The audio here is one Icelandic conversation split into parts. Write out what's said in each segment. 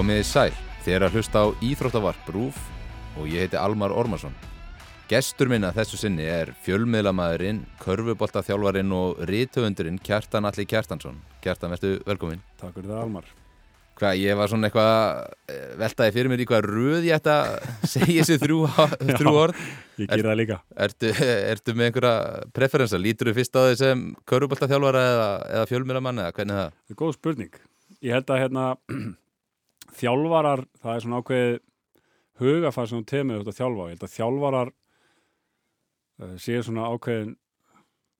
Komiði sæl, er að hlusta á Íþróttavarp Rúf og ég heiti Almar Ormarsson. Gestur minna þessu sinni er fjölmiðlamæðurinn, körfuboltaþjálfarinn og rítöfundurinn Kjartan Alli Kjartansson. Kjartan, verður velkominn. Takk fyrir það Almar. Hvað, ég var svona eitthvað, eh, veltaði fyrir mér í hvað röð ég ætta að segja þessi þrjú, þrjú orð. Ég ger það líka. Ertu, ertu með einhverja preferensa? Lítur þú fyrst á því sem körfuboltaþjálfara eða, eða fjölmiðlamann eða hvernig það? Góð spurning. Ég held að hérna, þjálfarar, það er svona ákveðið hugafæð sem þú tegum með þjálfa. Ég held að þjálfarar uh, séu svona ákveðin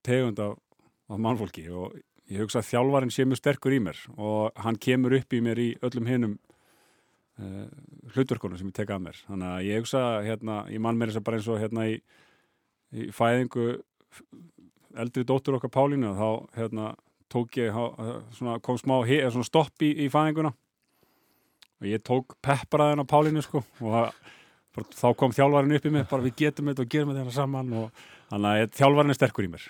tegund af, af mannfólki og ég hugsa að þjálfarinn sé mjög sterkur í mér og hann kemur upp í mér í öllum hinnum uh, hlutverkunum sem ég tek að mér. Þannig að ég hugsa hérna, ég mann mér þess að bara eins og hérna í, í fæðingu eldri dóttur okkar Pálínu þá hérna tók ég, svona, kom smá svona stopp í, í fæðinguna og ég tók peppraðin á Pálinu sko og þá kom þjálfarin upp í mig bara við getum þetta og gerum þetta saman og þannig að þjálfarin er sterkur í mér.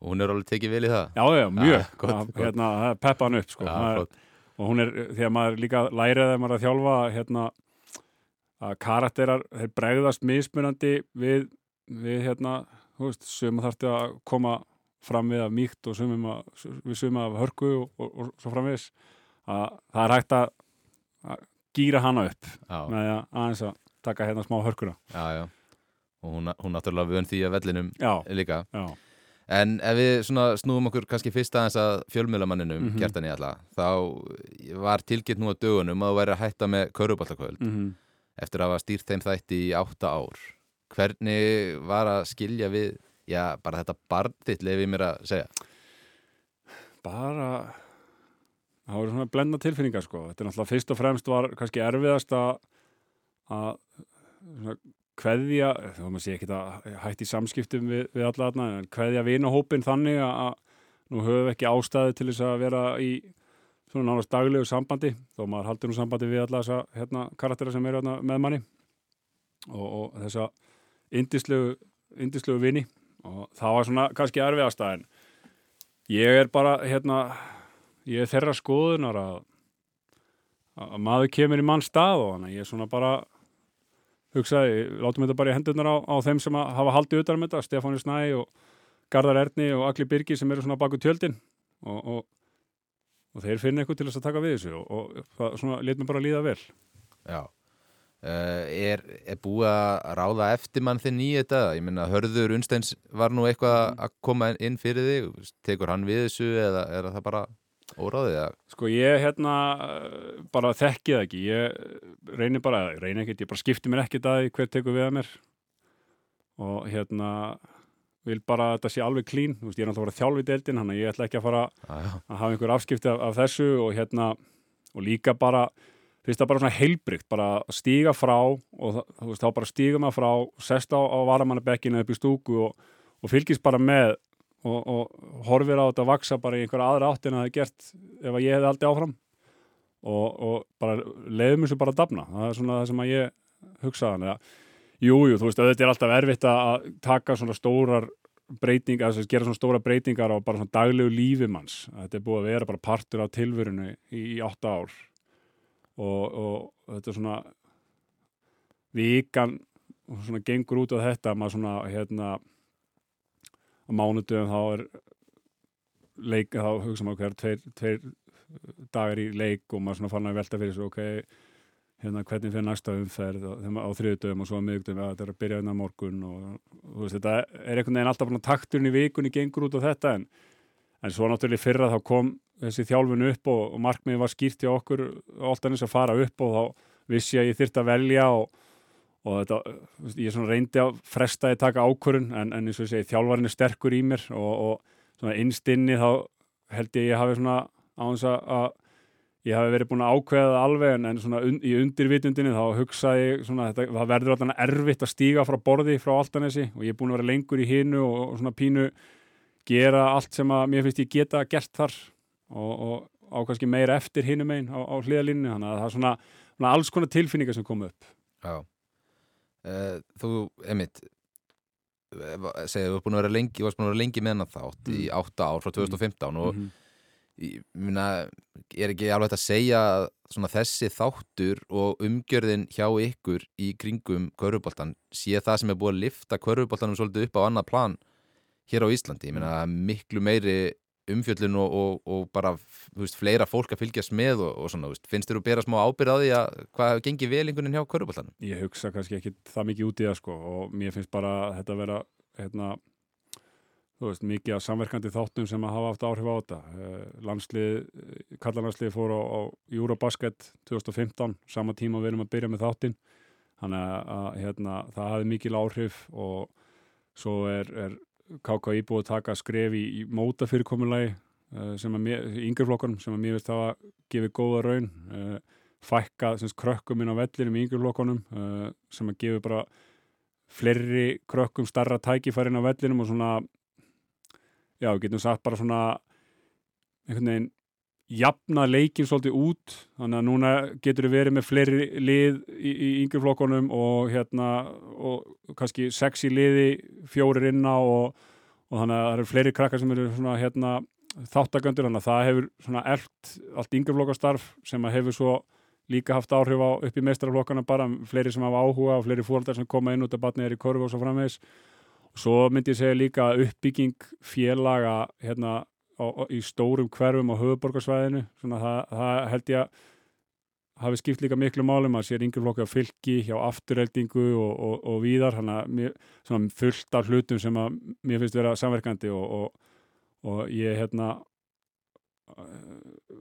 Og hún er alveg tekið vel í það? Já, já, mjög, að, hérna, peppa hann upp sko. Ja, er, og hún er, þegar maður líka lærið þegar maður er að þjálfa hérna að karakterar, þeir bregðast mismunandi við, við hérna, þú veist, sem þarfti að koma fram við af mýkt og sumum að, við sumum af hörku og, og, og svo framviðis að það er hægt að gýra hana upp með að aðeins að taka hérna smá hörkuna Já, já, og hún, hún náttúrulega vön því að vellinum líka já. En ef við snúum okkur kannski fyrst aðeins að fjölmjölamanninum mm. -hmm. Kjartan í alla þá var tilgitt nú á dögunum að þú væri að hætta með körubaltakvöld Mm -hmm. eftir að hafa stýrt þeim þætti í átta ár Hvernig var að skilja við já, bara þetta barn þitt lefið mér að segja bara það voru svona blenda tilfinningar sko. Þetta er náttúrulega fyrst og fremst var kannski erfiðast að svona kveðja, þá maður sé ekki að hætti samskiptum við, við alla þarna en kveðja vinahópin þannig að, nú höfum við ekki ástæði til þess að vera í svona nánast daglegu sambandi þó maður haldur nú sambandi við alla þessa hérna, karaktera sem eru hérna, með manni og, og þessa indislegu, indislegu vini. Og það var svona kannski erfiðast en ég er bara hérna ég er þeirra skoðunar að, að maður kemur í mann stað og þannig ég er svona bara hugsaði, látum þetta bara í hendurnar á, á þeim sem hafa haldið utan um þetta, Stefáni Snæ og Garðar Erni og Agli Birgi sem eru svona baku tjöldin. Og, og, og þeir finna eitthvað til þess að taka við þessu og, og svona mér bara líða vel. Já. Uh, er, er búið að ráða eftir mann þinn í þetta? Ég minna, Hörður Unsteins var nú eitthvað að koma inn fyrir þig. Tekur hann við þessu eða er það bara óráðið? Eða? Sko ég hérna bara þekki það ekki ég reynir bara, reynir ekkert, ég bara skipti mér ekkert að hver tekur við að mér og hérna vil bara að þetta sé alveg klín veist, ég er náttúrulega að þjálfi deildin, hann að ég ætla ekki að fara Ah, að hafa einhver afskipti af, af þessu og hérna, og líka bara finnst það bara svona heilbrygt bara að stíga frá og þú veist, þá bara stíga maður frá, sest á, á varamannabekkinu upp í stúku og, og fylgist bara með og, og horfir á þetta að vaksa bara í einhverja aðra átt en að það er gert ef að ég hefði aldrei áfram. Og, og bara leiðum þessu bara að dafna. Það er svona það sem að ég hugsaðan eða, jú, þú veist, þetta er alltaf erfitt að taka svona stórar breytingar, þess að gera svona stóra breytingar á bara svona daglegu lífi manns. Þetta er búið að vera bara partur af tilvörinu í, í átta ár. Og, og þetta er svona vikan og svona gengur út á þetta maður svona hérna á mánudöfum þá er leik, þá hugsa maður hver tveir, tveir dagar í leik og maður svona fann að velta fyrir sig ok, hérna hvernig fyrir næsta umferð og, á þriðudöfum og svo að miðugdöfum að þetta er að byrja hérna morgun og þú veist, þetta er einhvern veginn alltaf takturinn í vikunni gengur út á þetta en, en svo náttúrulega fyrra þá kom þessi þjálfun upp og, og markmiði var skýrt hjá okkur alltaf eins að fara upp og þá vissi ég að ég þyrfti að velja og, og þetta, ég reyndi að fresta að taka ákvörun en, en eins og ég segi þjálfarinn er sterkur í mér og, og innstinni þá held ég að ég hafi svona á þess að, ég hafi verið búin að ákveða alveg en, en svona un, í undirvitundinni þá hugsaði ég svona þetta, það verður alltaf erfitt að stíga frá borði frá Altanesi og ég er búin að vera lengur í hinu og, og svona pínu gera allt sem að mér finnst ég geta gert þar og, og á kannski meira eftir hinum einn á, á hliðalínu þannig að það er svona, svona alls konar tilfinningar sem kom upp Já. Uh, þú, búin að vera lengi, þú varst búin að vera lengi með hennar þátt í átta ár frá 2015 og Mhm. ég minna, er ekki alveg hægt að segja svona þessi þáttur og umgjörðin hjá ykkur í kringum körfuboltan sé það sem er búið að lifta körfuboltanum svolítið upp á annað plan hér á Íslandi, ég meina miklu meiri umfjöllun og, og, og bara veist, fleira fólk að fylgjast með og, og svona, veist, finnst þér að bera smá ábyrð á því að hvað gengir vel einhvern veginn hjá körfuboltanum? Ég hugsa kannski ekki það mikið út í það sko og mér finnst bara þetta að vera hérna, veist, mikið af samverkandi þáttum sem að hafa haft áhrif á þetta. Eh, Landslið, kallarlandslið fór á, á Eurobasket 2015, sama tíma við erum að byrja með þáttin. Þannig að hérna, það hafi mikil áhrif og svo er, er KKÍ búið að taka skref í, í móta fyrirkomulagi sem að mér, yngjurflokkanum sem að mér veist hafa gefið góða raun uh, fækka krökkum inn á vellinum í yngjurflokkanum uh, sem að gefið bara fleiri krökkum starra tækifæri inn á vellinum og svona já, við getum sagt bara svona einhvern veginn jafna leikin svolítið út þannig að núna getur við verið með fleiri lið í, í yngjurflokkonum og hérna og kannski sexi liði fjórir inna og, og þannig að það eru fleiri krakkar sem eru svona hérna þáttaköndur þannig að það hefur svona eld allt yngjurflokkastarf sem að hefur svo líka haft áhrif á upp í mestrarflokkana bara fleiri sem hafa áhuga og fleiri fóldar sem koma inn út af batnið er í korfu og svo framvegs og svo myndi ég segja líka uppbygging félaga hérna á, í stórum hverfum á höfuborgarsvæðinu svona það, það held ég að hafi skipt líka miklu málum að sér yngur flokki á fylki hjá afturheldingu og, og, og víðar. Þannig að fullt af hlutum sem að mér finnst vera samverkandi og, og ég hérna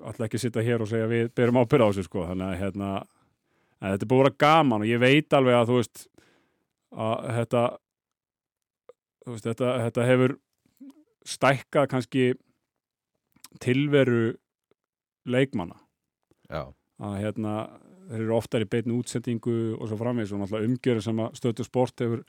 alltaf ekki sitta hér og segja við berum ábyrða á þessu sko. Þannig að hérna að þetta er búin að gaman og ég veit alveg að þú veist að þetta þú veist þetta, þetta hefur stækkað kannski tilveru leikmanna Já. að hérna þeir eru oftar í beitnu útsendingu og svo framvegs og náttúrulega umgjörður sem að stötu sport hefur,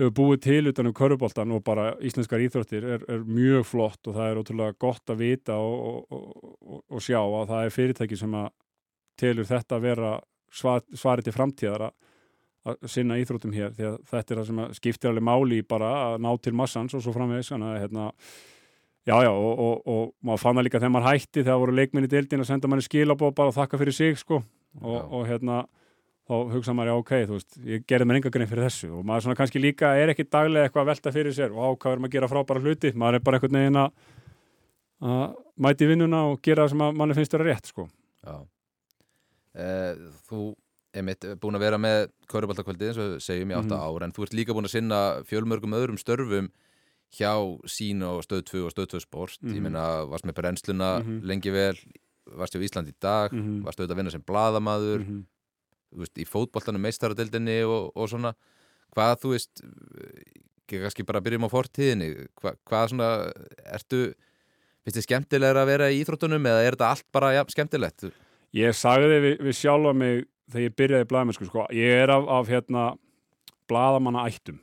hefur búið til utan um köruboltan og bara íslenskar íþróttir er, er mjög flott og það er ótrúlega gott að vita og, og, og, og sjá að það er fyrirtæki sem að telur þetta að vera svar, svarið til framtíðar að, að sinna íþróttum hér því að þetta er það sem skiptir alveg máli bara að ná til massans og svo framvegs þannig að hérna Já, já, og, og, og maður fann það líka þegar maður hætti þegar voru leikminni dildin að senda manni skilabóð bara og þakka fyrir sig, sko. Og, og hérna, þá hugsa maður, já, ok, þú veist ég gerði mér enga grein fyrir þessu. Og maður svona kannski líka er ekki daglega eitthvað að velta fyrir sér og á hvað er maður að gera frábæra hluti? Maður er bara eitthvað negin að mæti vinnuna og gera það sem manni finnst vera rétt, sko. Já. Eh, Þú er mitt búin að vera með Körubaltakvöldi, eins og segjum ég átta mm -hmm. ár en þú ert líka búin að sinna fjölmörgum öðrum störfum hjá sín og stöð 2 og stöð 2 sport mm -hmm. ég Mhm. meina, varst með brennsluna Mm -hmm. lengi vel, varst hjá Ísland í dag Mm -hmm. varst auðvitað að vinna sem bladamaður mm -hmm. þú veist, í fótboltanum meistaradildinni og, og svona hvað þú veist ekki kannski bara byrjum á fortíðinni Hva, hvað svona, ertu finnst þið skemmtilegra að vera í íþróttunum eða er þetta allt bara ja, skemmtilegt Ég sagði við, við sjálfa mig þegar ég byrjaði í blaðmennsku, sko, ég er af, af hérna blaðamanna ættum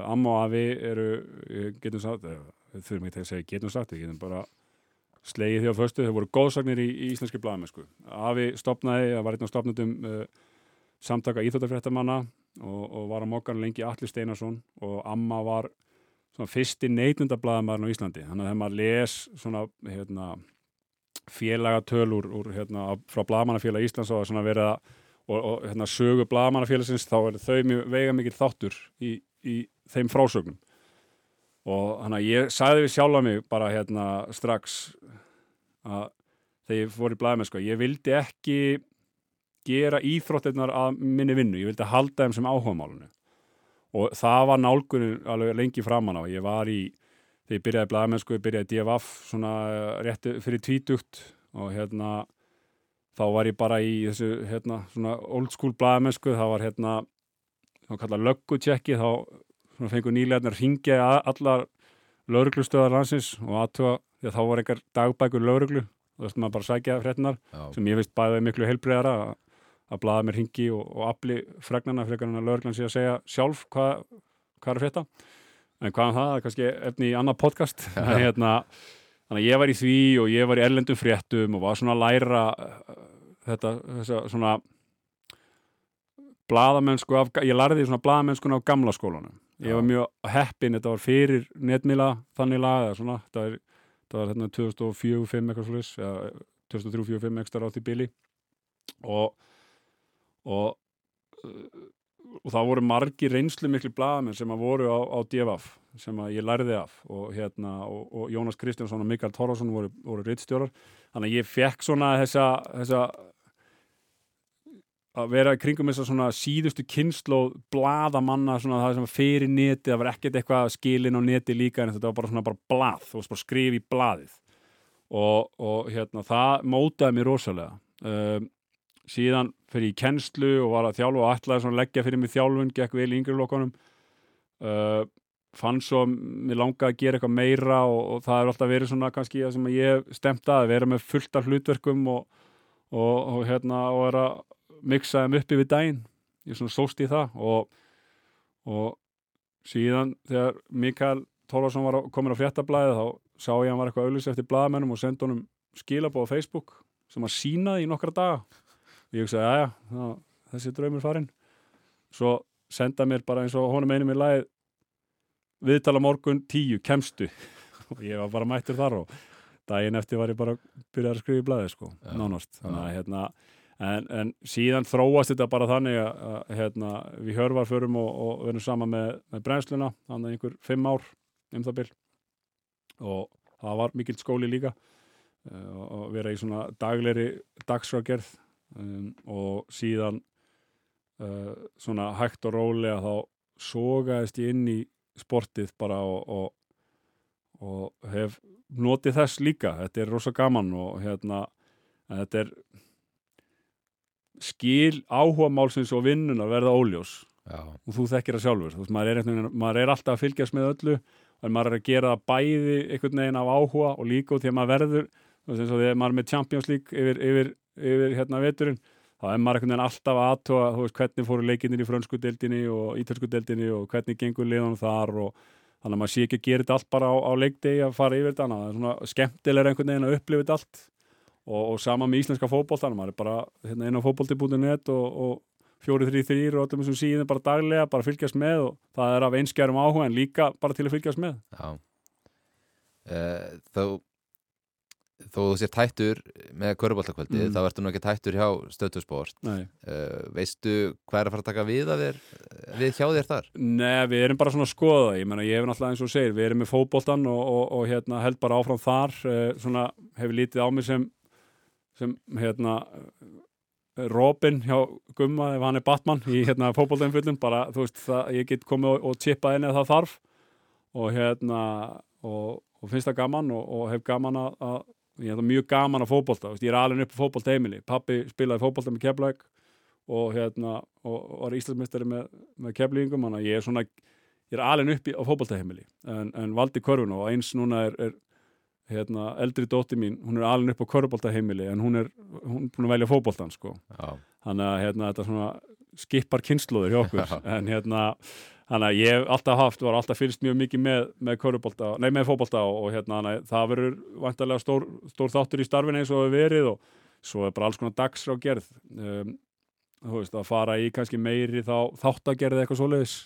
amma og afi eru ég getum sagt, eh, þurfum ekki að segja getum sagt, við getum bara slegið því á föstu, þau voru góðsagnir í, í íslenski blaðmennsku. Afi stopnaði það var einn af stopnundum uh, samtaka íþjóttafréttamanna og, og var á mokkan lengi Alli Steinarsson og amma var svona fyrsti neytundablaðamarinn á Íslandi, þannig að þegar maður les svona hérna félagatöl úr, hérna, frá Blagamannafélag Íslands og svona verið að og, og hérna, sögu Blagamannafélagsins þá er þau mjög, veiga mikið þáttur í, í þeim frásögnum. Og þannig að ég sagði við sjálfa mig bara hérna strax að þegar ég fór í Blagamenn sko, ég vildi ekki gera íþróttirnar að minni vinnu, ég vildi halda þeim sem áhugamálunu og það var nálgunin alveg lengi framan á, ég var í þegar ég byrjaði blaðmennsku, ég byrjaði DFF svona rétt fyrir tvítugt og hérna þá var ég bara í þessu hérna svona old school blaðmennsku, það var hérna þá kallað löggutjekki þá svona fengur nýlegarnir að ringja allar lauruglustöðar landsins og aðtuga, því að þá var einhver dagbækur lauruglu, þá veist maður bara sækja fréttinar sem ég veist bæðið miklu heilbreyðara að, að blaða mér hingi og, og afli fregnana frekar en að lauruglan sé að segja sjálf hvað, hvað er að frétta. En hvað um það, það er kannski efni í annað podcast. Hérna þannig að ég var í því og ég var í erlendum fréttum og var svona að læra uh, þetta, þessa svona blaðamennsku af, ég lærði svona blaðamennskuna á gamla skólanum ég var mjög heppin, þetta var fyrir netmila þannig lag eða svona, þetta var, þetta var hérna 2004-2005 eitthvað slúðis, eða 2003-2005 ekstra á því bili. Og og, uh, og það voru margi reynslu miklu blaðamenn sem að voru á, á DFF sem að ég lærði af. Og, hérna, og, og Jónas Kristjánsson og Mikael Torfarsson voru, voru rittstjórar þannig að ég fekk svona þessa, þessa að vera í kringum þess að síðustu kynnslóð blaðamanna svona það sem fyrir neti, það var ekkert eitthvað skilin á neti líka en þetta var bara svona bara blað, þú veist bara skrif í blaðið. Og, og hérna það mótaði mér rosalega. Um, síðan fyrir ég kennslu og var að þjálfa og ætlaði að leggja fyrir mig þjálfun, gekk vel í yngri lokunum uh, fann svo mér langaði að gera eitthvað meira og, og það er alltaf verið svona kannski það sem ég stemta að vera með fullt af hlutverkum og, og, og hérna og vera miksa þeim upp yfir daginn. Ég svona sóst í það og, og síðan þegar Mikael Tólarsson var kominn á fréttablaðið þá sá ég að hann var eitthvað auðlýs eftir blaðamennum og sendi honum skilabóð á Facebook sem hann sínaði í nokkra daga. Og ég hugsaði, aðja, þessi draumur farinn. Svo senda mér bara eins og honum einum í lagið viðtala morgun tíu, kemstu. Og ég var bara mættur þar og daginn eftir var ég bara byrjað að skrifa í blaðið sko, Já. nánast. Þannig að hérna En, en síðan þróast þetta bara þannig að, að hérna, við hörvar förum og, og verðum saman með, með brennsluna þannig að einhver fimm ár um það bil. Og það var mikill skóli líka uh, og vera í svona dagleri dagsragerð um, og síðan uh, svona hægt og rólega þá sogaðist ég inn í sportið bara og, og, og hef notið þess líka. Þetta er rosa gaman og hérna þetta er skil áhuga málsins og vinnunar verða óljós. Já, og þú þekkir það sjálfur. Veist, maður er, maður er alltaf að fylgjast með öllu en maður er að gera það bæði einhvern veginn af áhuga og líka því að maður verður eins og að maður er með Champions League yfir, yfir, yfir hérna veturinn þá er maður einhvern veginn alltaf að aðtóa hvernig fóru leikinnir í frönsku deildinni og ítölsku deildinni og hvernig gengur liðan þar og þannig að maður sé ekki að gera þetta allt bara á, á leikdegi að fara yfir þetta þannig að er skemmtilega einhvern veginn að upplifa þetta allt og, og sama með íslenska að maður er bara hérna, inn á fótbolti.net og, og 4-3-3 og öllum þessum síðan bara daglega, bara fylgjast með og það er af einskjærum áhuga en líka bara til að fylgjast með já uh, Þó þó þú sér tættur með köruboltakvöldi Mm. þá ertu nú ekki tættur hjá stöðtusport Nei. uh, veistu hvað er að fara að taka við að þér við hjá þér þar? Nei, við erum bara svona að skoða ég meina ég hef náttúrulega eins og segir, við erum með fótboltan og, og, og hérna, held bara áfram þar uh, svona hefur lítið á mig sem sem hérna Robin hjá Gumma ef hann er Batman í hérna fótboltainfullum bara þú veist það, ég get komið og, og chippað inn ef það þarf. Og hérna og, og finnst það gaman og, og hef gaman að, að ég hef það mjög gaman að veist, ég er alveg upp á fótboltaheimili pappi spilaði fótbolta með Keflæk og hérna og, var Íslandsmeistari með, með Keflíðingum ég er svona ég er alveg upp á fótboltaheimili en, en valdi körfuna og eins núna er, er hérna, eldri dótti mín hún er alveg upp á körfuboltaheimili en hún er, hún er búin að velja fótboltan sko. Já, þannig að hérna, þetta svona skipar kynnslóður hjá okkur. En hérna þannig að ég alltaf haft, var alltaf fylgst mjög mikið með, með körfubolta, nei með fótbolta og, og hérna, að það verður vantarlega stór, stór þáttur í starfinu eins og hefur verið og svo er bara alls konar dagsrá gerð. Um, þú veist, að fara í kannski meiri þá þáttagerð eitthvað svoleiðis.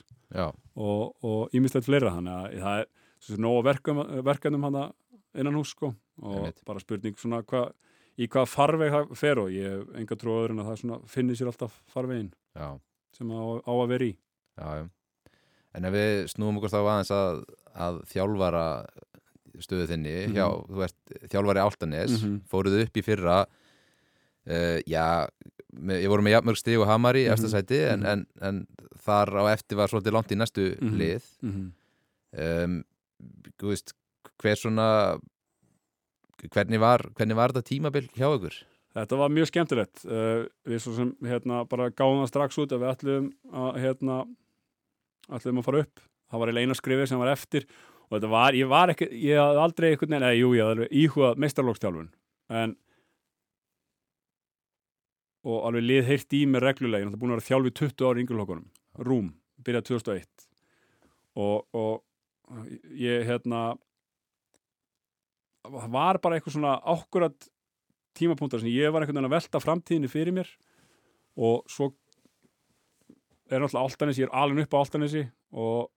Og, og ímislegt fleira þannig að það er nóg verkum, verkanum hana innan hús sko og Einmitt. bara spurning svona hva, í hvað farveg það fer og ég hef enga öðru en að það svona finnir sér alltaf farvegin já, sem á, á að vera í já, já. En ef við snúum okkur þá aðeins að, að þjálfara stöðu þinni Mhm. hjá, þú ert þjálfari Áltanes, Mhm. fóruð upp í fyrra uh, já, með, ég voru með jafnmörg stig og hamari í Mhm. eftir sæti en, Mhm. en, en þar á eftir var svolítið langt í næstu Mhm. lið mm -hmm. um, þú veist, hver svona hvernig var, hvernig var þetta tímabil hjá ykkur? Þetta var mjög skemmtilegt. Uh, við svo sem hérna bara gáðum það strax út að við ætlum að hérna ætlum að fara upp. Það var eina skrifið sem var eftir og þetta var, ég var ekki, ég hafði aldrei veginn, eða jú, ég hafði íhugað meistarlókstjálfun en og alveg lið heyrt í mér reglulega, ég náttúrulega búin að vera þjálfi 20 ári yngjurlokkunum, Rúm, byrjað 2001 og, og ég hérna það var bara eitthvað svona ákkurat tímapunktar sem ég var einhvern veginn að velta framtíðinni fyrir mér og svo er náttúrulega Altanesi, ég er alveg upp á Altanesi og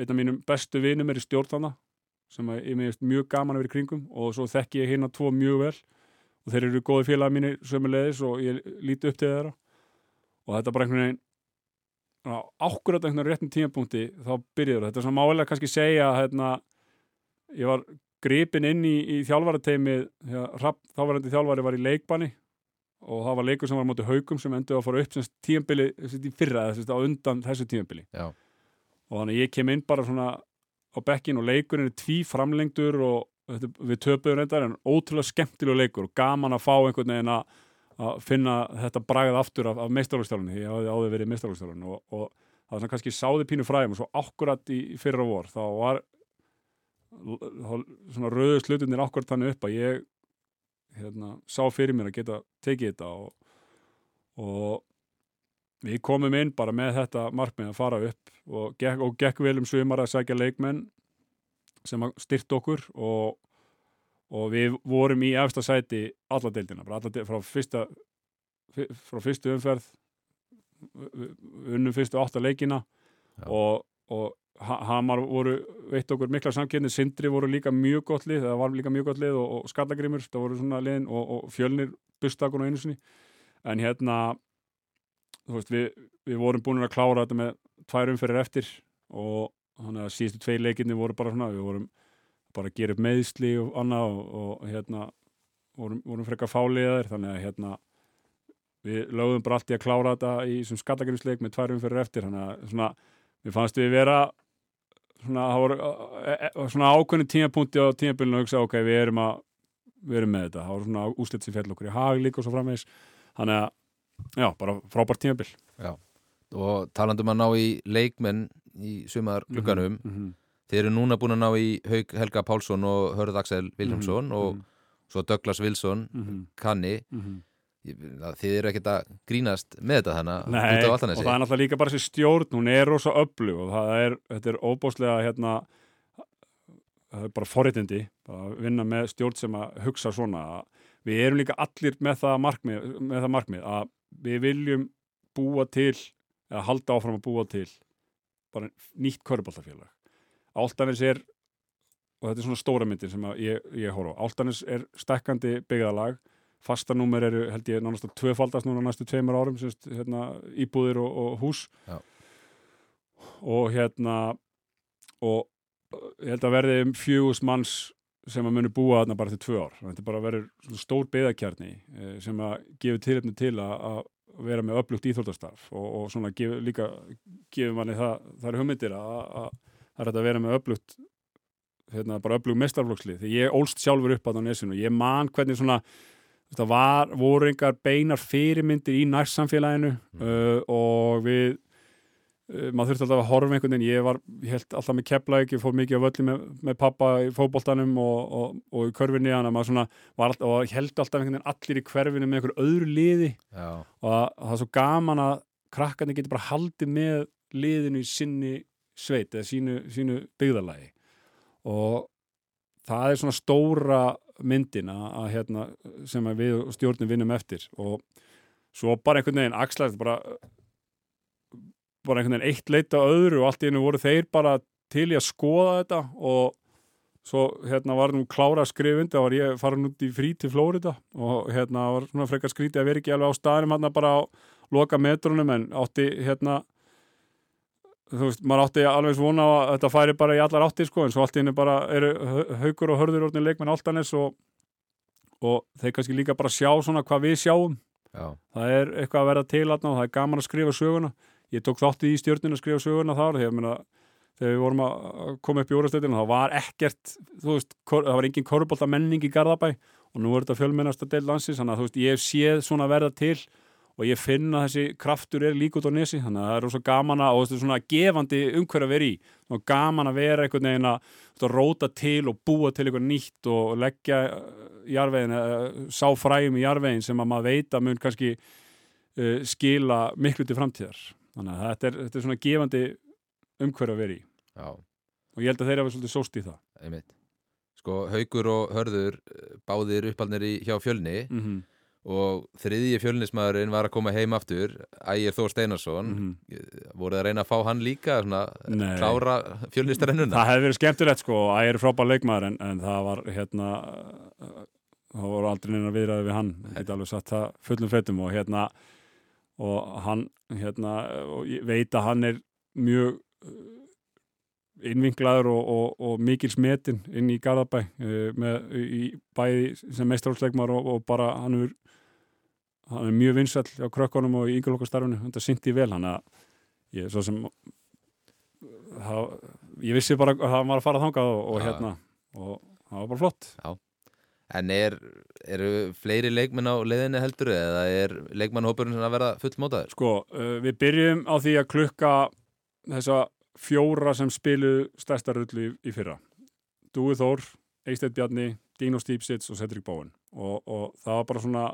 einn af mínum bestu vinum er í stjórnana sem meðist mjög gaman að vera í kringum og svo þekki ég hérna tvo mjög vel og þeir eru góði félaga mínir sömulegis og ég líti upp til þeirra. Og þetta er bara einhvern veginn á- ákkurat einhvern veginn réttum tímapunkti þá byrjuður þetta. Er svona málega kannski segja hérna, ég var gripin inn í, í þjálfarateimið þegar þávarandi þjálfari var í leikbanni og það var leikur sem var móti haugum sem endur að fara upp sem tíambili í fyrra eða undan þessu tíambili Já. og þannig ég kem inn bara svona á bekkin og leikurinn er tví framlengdur og þetta, við töpuðum reyndar en ótrúlega skemmtilega leikur og gaman að fá einhvern veginn að að finna þetta bragað aftur af, af meistarlagstjálunni, ég hafði áður verið meistarlagstjálun og, og það var svona kannski sáði pínu fræðum og svo akkurat í, fyrra vor þá var þá, svona rauðu slutunir akkurat þannig upp að ég hérna, sá fyrir mér að geta tekið þetta og, og við komum inn bara með þetta markmið að fara upp og gekk, og gekk vel um svimar að sækja leikmenn sem styrt okkur og, og við vorum í efsta sæti alla deildina, alla deildina frá fyrsta fyr- frá fyrstu umferð unnum fyrstu átta leikina og, og Hamar voru veitt okkur mikla samkynni, Sindri voru líka mjög gott lið, það var líka mjög gott lið og, og Skallagrimur, það voru svona liðin og, og Fjölnir, Bustakun og einu sinni. En hérna veist, við, við vorum búin að klára þetta með tvær umferðir eftir og þannig að síðustu tvei leikinni voru bara svona, við vorum bara að gera upp meðsli og annað og, og hérna vorum, vorum frekar fáliðar þannig að hérna við lögðum bara allt í að klára þetta í sem skallagrimsleik með tvær umferðir eftir þannig að svona, við fannst við vera svona, e, e, svona ákveðin tímapunkti á tímabilinu að hugsa ok, við erum að við erum með þetta, það voru svona úslit sem fjall okkur í hag líka og svo framvegis. Þannig að, já, bara frábært tímabil. Og talandum að ná í leikmenn í sumar glugganum. mm -hmm. þeir eru núna búin að ná í Haug Helga Pálsson og Hörð Axel Viljámsson og svo Douglas Wilson mm -hmm. kanni, Þið eru ekkert að grínast með þetta þannig Nei, og það er náttúrulega líka bara þessi stjórn, hún er rosa öflug og það er, þetta er óbáslega hérna, það er bara forréttindi bara að vinna með stjórn sem að hugsa svona. Við erum líka allir með það markmið, með það markmið að við viljum búa til eða halda áfram að búa til bara nýtt köruboltafélag Áltanis er og þetta er svona stóra myndin sem ég, ég horfa á Áltanis er stekkandi byggðalag fastanúmer eru held ég nánast að tvöfaldast núna næstu tveimur árum semst, hérna, íbúðir og, og hús. Já. og hérna og ég held að verði um fjögus manns sem að muni búa þarna bara til tvö ár. Þetta er bara verður svona stór beðakjarni eh, sem að gefa tilefni til að, að vera með öflugt íþróttastarf og, og svona gef, líka gefur manni það, það er hugmyndir að, að það er að vera með öflugt hérna, bara öflug mestarflokksli því ég ólst sjálfur upp á nesinu. Og ég man hvernig svona þetta var, voru engar beinar fyrirmyndir í nærsamfélaginu Mm. uh, og við uh, maður þurfti alltaf að horfa einhvern veginn. Ég var, ég held alltaf með keplæk ég fór mikið á völli með, með pappa í fótboltanum og, og, og í körfinni svona, var alltaf, og held alltaf einhvern veginn allir í hverfinu með einhver öðru liði. Já, og að, að það er svo gaman að krakkarnir getur bara haldið með liðinu í sinni sveit eða sínu, sínu byggðalagi og það er svona stóra myndin að, að hérna, sem að við og stjórnin vinnum eftir og svo bara einhvern veginn axlægt bara bara einhvern veginn eitt leita öðru og allt í hennu voru þeir bara til í að skoða þetta og svo hérna var nú klára undir, þá var ég farin út í frí til Flórida og hérna var svona frekar skrítið að vera ekki alveg á staðinum hérna bara á loka metrunum en átti hérna þú veist, maður átti alveg svona að þetta færi bara í allar átti sko en svo allt í henni bara eru Hau- haukur og hörður orðin leikmenn Altanes og, og þeir kannski líka bara sjá svona hvað við sjáum. Já, það er eitthvað að verða til aðna og það er gaman að skrifa söguna. Ég tók þáttið í stjórninu að skrifa söguna þar þegar, meina, þegar við vorum að koma upp í úrastöldinu þá var ekkert þú veist, kor, það var engin korubólta menning í Garðabæ og nú er þetta fjölmennasta del landsins þannig að þú veist, ég hef séð svona verða til og ég finn að þessi kraftur er lík út á nesi þannig að það er rosa gaman að og þetta er svona gefandi umhver að vera í. Og gaman að vera einhvern veginn að róta til og búa til eitthvað nýtt og leggja jarvegin, sá fræjum í jarvegin sem að maður veit að mun kannski uh, skila miklu til framtíðar. Þannig að þetta er, þetta er svona gefandi umhverf að vera í. Já, og ég held að þeir hafa svolítið sóst í það. Einmitt. Sko, Haugur og Hörður eh, báðir uppalnir í, hjá fjölni. Mm -hmm. Og þriðji fjölnismæðurinn var að koma heim aftur Ægir Þór Steinarsson. Mhm. voru það að reyna að fá hann líka svona, klára fjölnistarennuna? Það hefði verið skemmtilegt sko ægir frábær leikmaður en, en það var hérna uh, þá voru aldrei neina viðræði við hann get alveg satt það fullum fettum og hérna og hann hérna og ég veit að hann er mjög innvinklaður og, og, og mikil smetin inn í Garðabæ uh, með, í bæði sem mestrálsleikmar og, og bara hann er, hann er mjög vinsall á krökkunum og í yngjörlokkastarfinu, þetta syndi vel hann að ég, svo sem það, ég vissi bara að hann var að fara þangað og, og Já. hérna og það var bara flott En er, eru fleiri leikmenn á leiðinni heldur eða er leikmannhópurinn að verða fullmótaður? Sko, uh, við byrjum á því að klukka þessa fjóra sem spilu stærsta rullu í, í fyrra. Dúi Þór, Eisteinn Bjarni, Dino Stípsits og Cedric Bowen. Og, og það var bara svona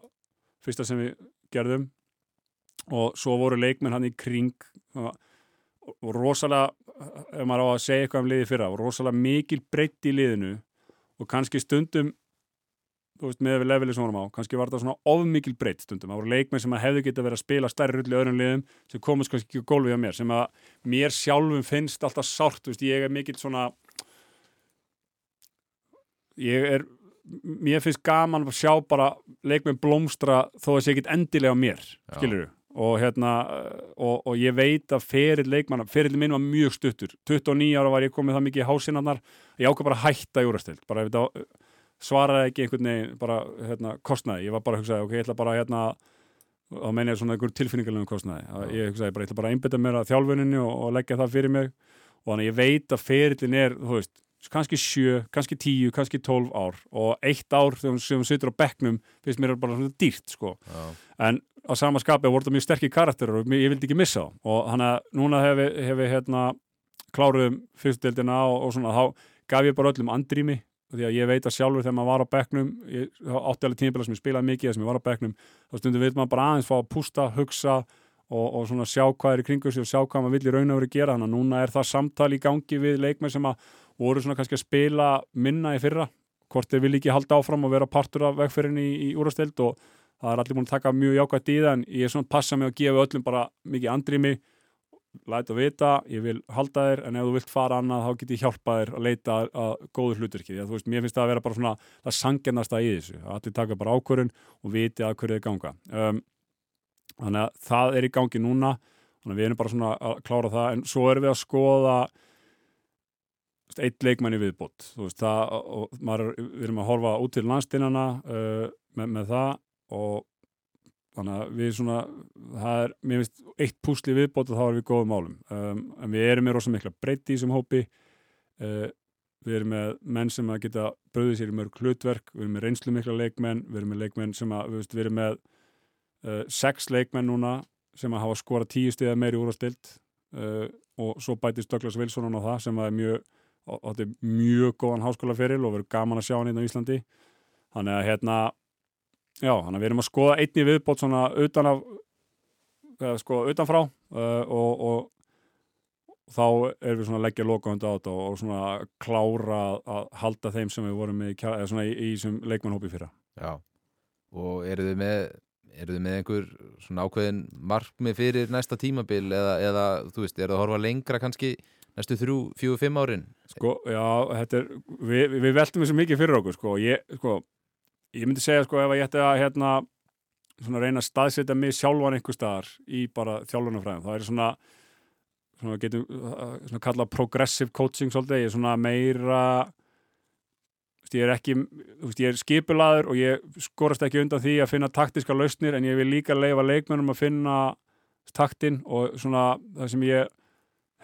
fyrsta sem við gerðum. Og svo voru leikmenn hann í kring og, og rosalega, ef maður á að segja eitthvað um liði fyrra, og rosalega mikil breytt í liðinu. Og kannski stundum veist, með við levelið sem vorum á, kannski var þetta svona ofmikil breytt stundum, það voru leikmenn sem hefðu getið að vera að spila stærri rull í öðrum liðum sem komast kannski ekki á gólfið á mér, sem að mér sjálfum finnst alltaf sárt, veist, ég er mikill svona ég er mér finnst gaman að sjá bara leikmenn blómstra þó að sé ekkit endilega mér, skilur og hérna, og, og ég veit að ferill leikmanna, ferill minn var mjög stuttur. 29 ára var ég komið það mikið í hásinarnar ég ákvað bara að hætta júrastild bara þetta svaraði ekki einhvern veginn bara hérna, kostnaði, ég var bara að hugsa ok, ég ætla bara hérna þá meina ég svona einhver tilfinningarlegum kostnaði. Að ég hugsaði bara, ég ætla bara að einbytta mér að þjálfuninni og, og leggja það fyrir mig. Og þannig að ég veit að ferillin er, þú veist kannski sjö, kannski tíu, kannski tólf ár. Og eitt ár þegar við sittur á bekknum finnst mér bara svona dýrt sko. Já, en á sama skapi voru það mjög sterkir karakterar og ég vildi ekki missa þá. Og hann að núna hef ég, hérna kláruðum fyrstdeildina og, og svona þá gaf ég bara öllum andrými. Því að ég veit að sjálfur þegar maður var á bekknum átti alveg tímabila sem ég spilaði mikið sem ég var á bekknum þá stundum við maður bara aðeins fá að pústa, hugsa og, og svona sjá hvað er í kringu sig og sjá hvað maður vill í raun og verið gera. Þannig að núna er það samtal í gangi við leikmenn sem að voru svona kannski að spila minna í fyrra hvort þeir vilja ekki halda áfram og vera partur af vegferðinni í, í úrasteld og það er allir búin að taka mjög jákvætt í það en ég er svona að passa mig að gefa öllum bara mikið andrými læta að vita, ég vil halda þér en ef þú vilt fara annað þá get ég hjálpa þér að leita að, góðu að þú veist, mér finnst það að vera bara svona það sangjennasta í þessu, að allir taka bara ákvörun og viti að hverju þið ganga. Um, þannig að það er í gangi núna þannig að við erum bara svona að klára það en svo erum við að skoða eitt leikmanni viðbútt við erum að horfa út til landstínana uh, með, með það og þannig að við svona það er, mér finnst, eitt púsli viðbót og þá erum við góðum málum. Um, en við erum með rosa mikla breytti í þessum hópi. Uh, við erum með menn sem að geta bröðið sér í mörg hlutverk. Við erum með reynslu mikla leikmenn. Við erum með leikmenn sem að, við, veist, við erum með uh, sex leikmenn núna sem að hafa skorað tíu stiða meiri úr á stilt og svo bætist Douglas Wilson á það sem að er mjög og og þetta er mjög góðan háskólaferil og verður gaman að sjá hann hérna á Íslandi þannig að hérna já, þannig að við erum að skoða einni viðbót svona utan af eða sko utanfrá uh, og, og þá erum við svona að leggja lokahönda á þetta og, svona klára að, halda þeim sem við vorum með kjara- svona í, í þessum leikmannhópi fyrra já. Og eru þið með eru þið með einhver svona ákveðin markmið fyrir næsta tímabil eða, eða þú veist, eru það að horfa lengra kannski næstu þrjú, fjögur, fimm árin. Sko, já, er, við, við veltum þessu mikið fyrir okkur, sko, ég, sko, ég myndi segja, sko, ef ég ætti að, hérna, reyna að staðsetja mig sjálfan einhver staðar í bara þjálfunarfræðum, það er svona, svona getum, svona kallað progressive coaching svolítið, ég er svona meira, ég er ekki, ég er skipulaður og ég skorast ekki undan því að finna taktiska lausnir, en ég vil líka leifa leikmennum að finna taktin og svona það sem ég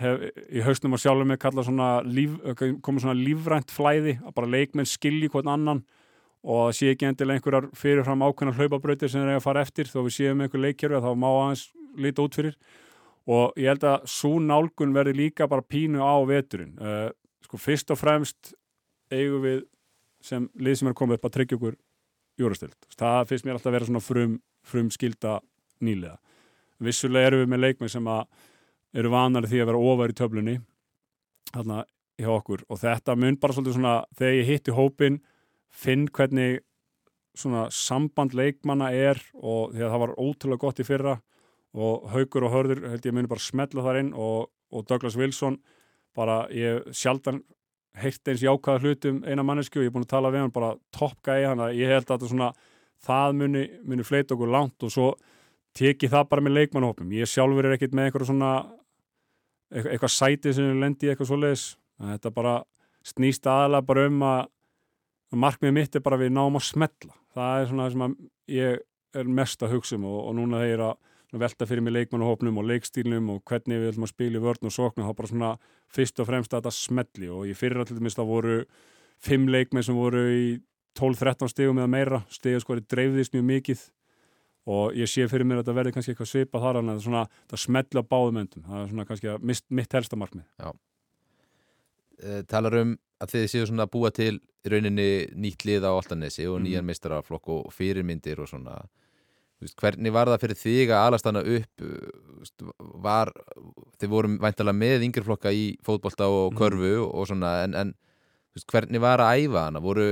hef í hausnum að sjálfum mig kalla svona líf, komið svona lífrænt flæði að bara leikmenn skilji hvern annan og það sé ekki endilega einhverjar fyrirfram ákveðnar hlaupabrautir sem eiga að fara eftir. Þó við séum einhver leikjörfi þá má aðeins líta út fyrir. Og ég held að svo nálgun verði líka bara pínu á veturinn. Uh, sko fyrst og fremst eigum við sem lið sem er komið upp að tryggja okkur júrastild. Það finnst mér alltaf að vera svona frum, frum skilda nýlega. Vissulega erum við með leikmenn sem að eru vanari því að vera ofar í töflunni þarna hjá okkur. Og þetta mun bara svolítið svona þegar ég hitti hópin finn hvernig svona samband leikmanna er og því að það var ótrúlega gott í fyrra og Haugur og Hörður held ég muni bara smetla þar inn og, og Douglas Wilson bara ég sjaldan heyrt eins jákvæða hlutum eina mannesku og ég er búin að tala við hann bara toppgæði hann að ég held að þetta svona það muni, muni fleita okkur langt og svo teki það bara með leikmannhópum ég sjálfur er ekkit með einhverja svona eitthvað, eitthvað sæti sem lendi í eitthvað svoleiðis. Þetta bara snýst aðalega bara um að markmiðið mitt er bara að við náum að smetla það er svona það sem ég er mest að hugsa um og, og núna þegar að velta fyrir mig leikmannahópnum og leikstílnum og hvernig við ætlum að spila í vörn og sóknu þá bara svona fyrst og fremst að þetta smetli og ég fyrir allir minnst að voru fimm leikmenn sem voru í 12-13 stegum eða meira, stegu sko dreifðist mjög mikið og ég sé fyrir mér að þetta verði kannski eitthvað svipa þar en það, það smetla báðum endum það er svona kannski mist, mitt helsta markmið Já e, Talar um að þið séu svona að búa til rauninni nýtt lið á Altanesi og nýjan mm. meistaraflokk og fyrirmyndir og svona Veist, hvernig var það fyrir þig að alast hana upp veist, var, þið vorum væntalega með yngjörflokka í fótbolta og mhm. körfu mm. og svona en, en veist, hvernig var að æfa hana? Voru,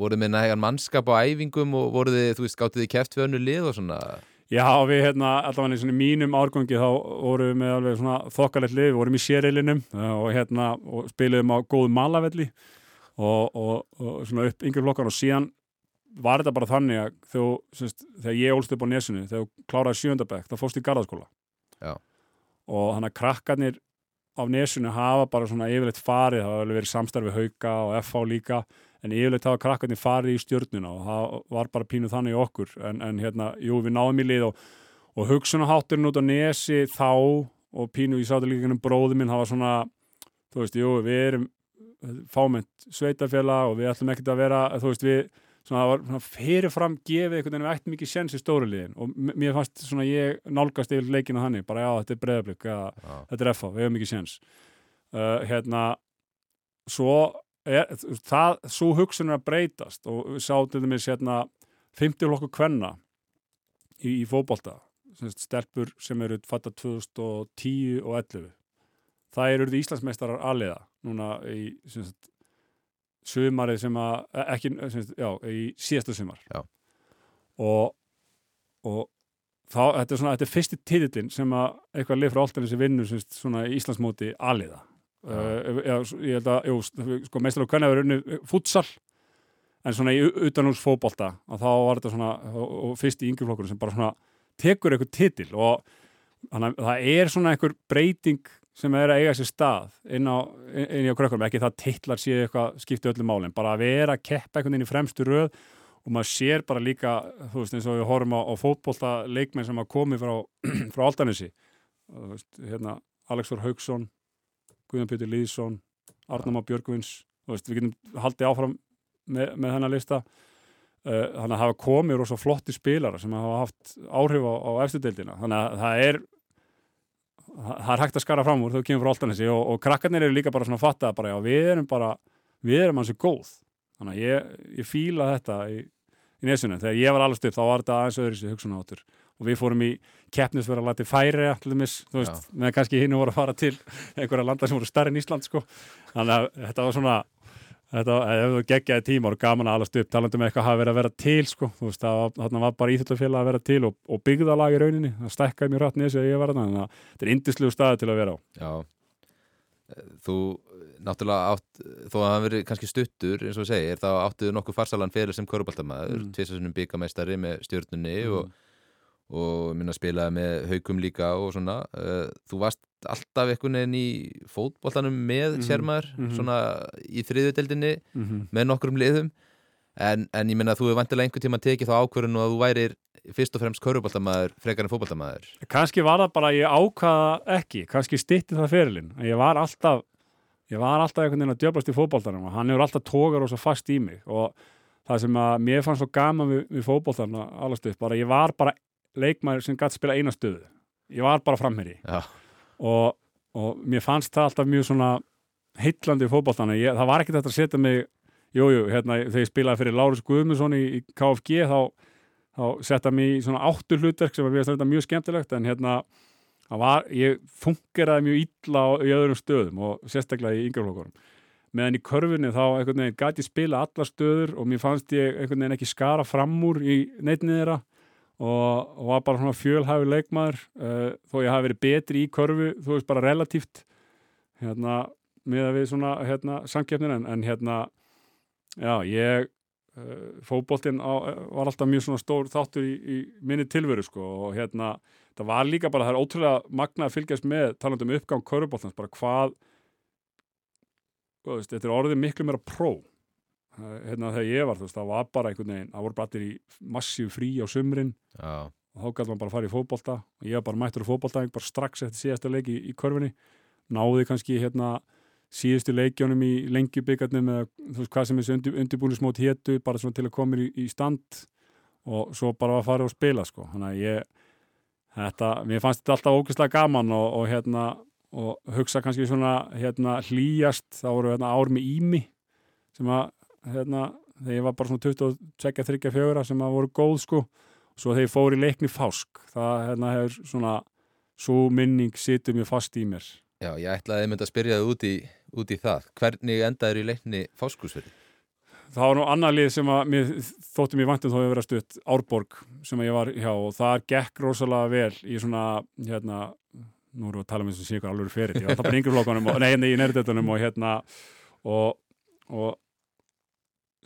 voru með nægan mannskap á æfingum og voru þið, þú veist, gáttið þið kæft við önnu lið og svona? Já, við hérna, allavega í mínum árgangi þá vorum við með alveg svona þokkalett lið, við vorum í sérilinum eh, og hérna og spiliðum á góðu malavelli og, og, og svona upp yngjörflokkan og síðan var þetta bara þannig að þú, semst, þegar ég ólst upp á nesinu, þegar þú kláraði sjöndabæk, þá fórst í gardaskóla Já. og hann að krakkarnir á nesinu hafa bara svona yfirleitt farið, það hefur verið samstarfi hauka og FH líka, en yfirleitt hafa krakkarnir farið í stjórnuna og það var bara pínuð þannig okkur, en, en hérna jú, við náðum í lið og, og hugsunahátturinn út á nesi þá og pínuð, líka um bróðum minn, það var svona þú veist, jú, við erum fámynd sveitafélag og við ætlum ekkert að vera, þú veist, við svona, það var svona fyrirfram gefið einhvern veginn við ættum ekki séns í stóru liðin. Og mér fannst svona ég nálgast yfir leikinu þannig, bara já þetta er breðablík þetta er FH, við hefum ekki séns. Uh, hérna svo er, það, svo hugsun er að breytast og við sátum við hérna 50 lokku kvenna í, í fókbalta stelpur sem eru fatta 2010 og 11 það eru Íslandsmeistarar aðliða núna í sagt, sumarið sem að e, ekki, já, í síðasta sumar. Já. og og þá, þetta er svona, þetta er fyrsti títillin sem að eitthvað lið frá alltaf þessi vinnu svona í Íslandsmóti aðliða uh, ég held að, jú, sko meistar á að vera unni fútsal en svona í utanús fókbalta og þá var þetta svona, og, og fyrst í yngjuflokkurinn sem bara svona tekur eitthvað títill og þannig að það er svona einhver breyting sem er að eiga sér stað inn á, inn á krökkunum, ekki það teitlar sér eitthvað skipti öllum málinn, bara að vera að keppa einhvern veginn í fremstu röð og maður sér bara líka, þú veist eins og við horfum á, á fótbolta leikmenn sem hafa komið frá, frá Altanesi hérna, Alexor Haugsson Guðan Pjóttur Lýðsson Arnama Björgvins, þú veist, við getum haldið áfram með, með þennan lista. Uh, þannig að hafa komið svo flotti spilara sem hafa haft áhrif á, á eftirdeildina, þannig að það er það er hægt að skara fram úr þau kemur frá Altanesi og, og krakkarnir eru líka bara svona að fatta bara já, við erum bara, við erum hansi góð. Þannig að ég, ég fíla þetta í, í nesunum, þegar ég var allast upp þá var þetta aðeins öðru sér hugsunáttur og við fórum í keppnisverða lati færi allir mis, þú veist, með kannski hinn voru að fara til einhverja landa sem voru starri en Ísland sko, þannig að þetta var svona Þetta hefur geggjaði tíma og gaman að alast upp talandum eitthvað hafa verið að vera til sko. veist, þarna var bara íþjóðlega að vera til og, og byggðalag í rauninni, það stekkaði mjög rætt nýðis að ég var þarna, þannig að þetta er indislu staði til að vera á Já, þú náttúrulega átt, þó að það veri kannski stuttur eins og segir, þá áttuðu nokkuð farsalan fyrir sem körubaltamæður, mm. tviðsessunum byggamestari með stjórnunni mm. og og minna spilaði með haugum líka og svona uh, þú varst alltaf einhvern veginn í fótbollanum með mm -hmm. sérmaður mm -hmm. svona í þriðudeldinni mm -hmm. með nokkrum liðum en, en ég minna að þú hefur vantilega einhvern tíma tekið þá ákvörðun og að þú værir fyrst og fremst köruboltamæður frekar en fótboltamæður Kanski var það bara að ég ákvaða ekki kannski stitti það fyrirlin ég var alltaf ég var alltaf einhvern veginn að djöblast í fótboltanum og hann hefur alltaf tókar og svo fast í mig og það sem að mér fannst svo gaman við, við fótboltan allast upp, bara ég var bara leikmæður sem gæti spila eina stöðu. Ég var bara framherri og, og mér fannst það alltaf mjög svona heitlandi í fókbóltana það var ekkert að setja mig jújú, hérna, þegar ég spilaði fyrir Lárus Guðmundsson í, í KFG þá, þá setja mig í svona áttu hlutverk sem var mjög skemmtilegt en hérna var, ég fungeraði mjög illa í öðrum stöðum og sérstaklega í yngjaflokkurum meðan í körfunni þá einhvern veginn gæti spila alla stöður og mér fannst ég einhvern veginn ekki skara fram úr í neitnið þeirra og, og var bara svona fjölhæfi leikmaður uh, þó ég hafi verið betri í körfu þú veist bara relatíft hérna, með að við svona hérna, samkeppnin en, en hérna já, ég uh, fótboltinn á, var alltaf mjög svona stór þáttur í, í minni tilveru sko og hérna, það var líka bara, það er ótrúlega magna að fylgjast með talandum uppgang köruboltans, bara hvað veist, þetta er orðið miklu meira pró hérna þegar ég var, þú veist, það var bara einhvern veginn, það voru bara allir í massíf frí á sumrin. Já, og þá gæti maður bara að fara í fótbolta. Og ég var bara mættur á fótbolta bara strax eftir síðasta leik í, í körfunni. Náði kannski hérna síðustu leikjónum í lengjubíkarnum eða þú veist hvað sem þessu undir, undirbúinismót héttu bara svona til að koma í, í stand. Og svo bara að fara og spila sko, þannig að ég þetta, mér fannst þetta alltaf ógeðslega gaman og, og hérna og hugsa kannski svona hérna hlýjast. Þá voru hérna ár með ími sem að hérna þegar ég var bara svona 22-24 sem að voru góð sko. Svo þegar ég fór í leikni fásk það hérna hefur svona svo minning situr mér fast í mér. Já ég ætlaði einmitt að spyrja þið út í, út í það. Hvernig endaður í leikni fáskursfyrði? það var nú annar lið sem að mér þótti mér vantum þó að vera stutt Árborg sem að ég var hjá. Og það gekk rosalega vel í svona hérna, nú erum við að tala um þess að sé ykkur alveg fyrir, ég var alltaf bara yngri flokkanum og nei, hérna í nærdetunum og hérna og, og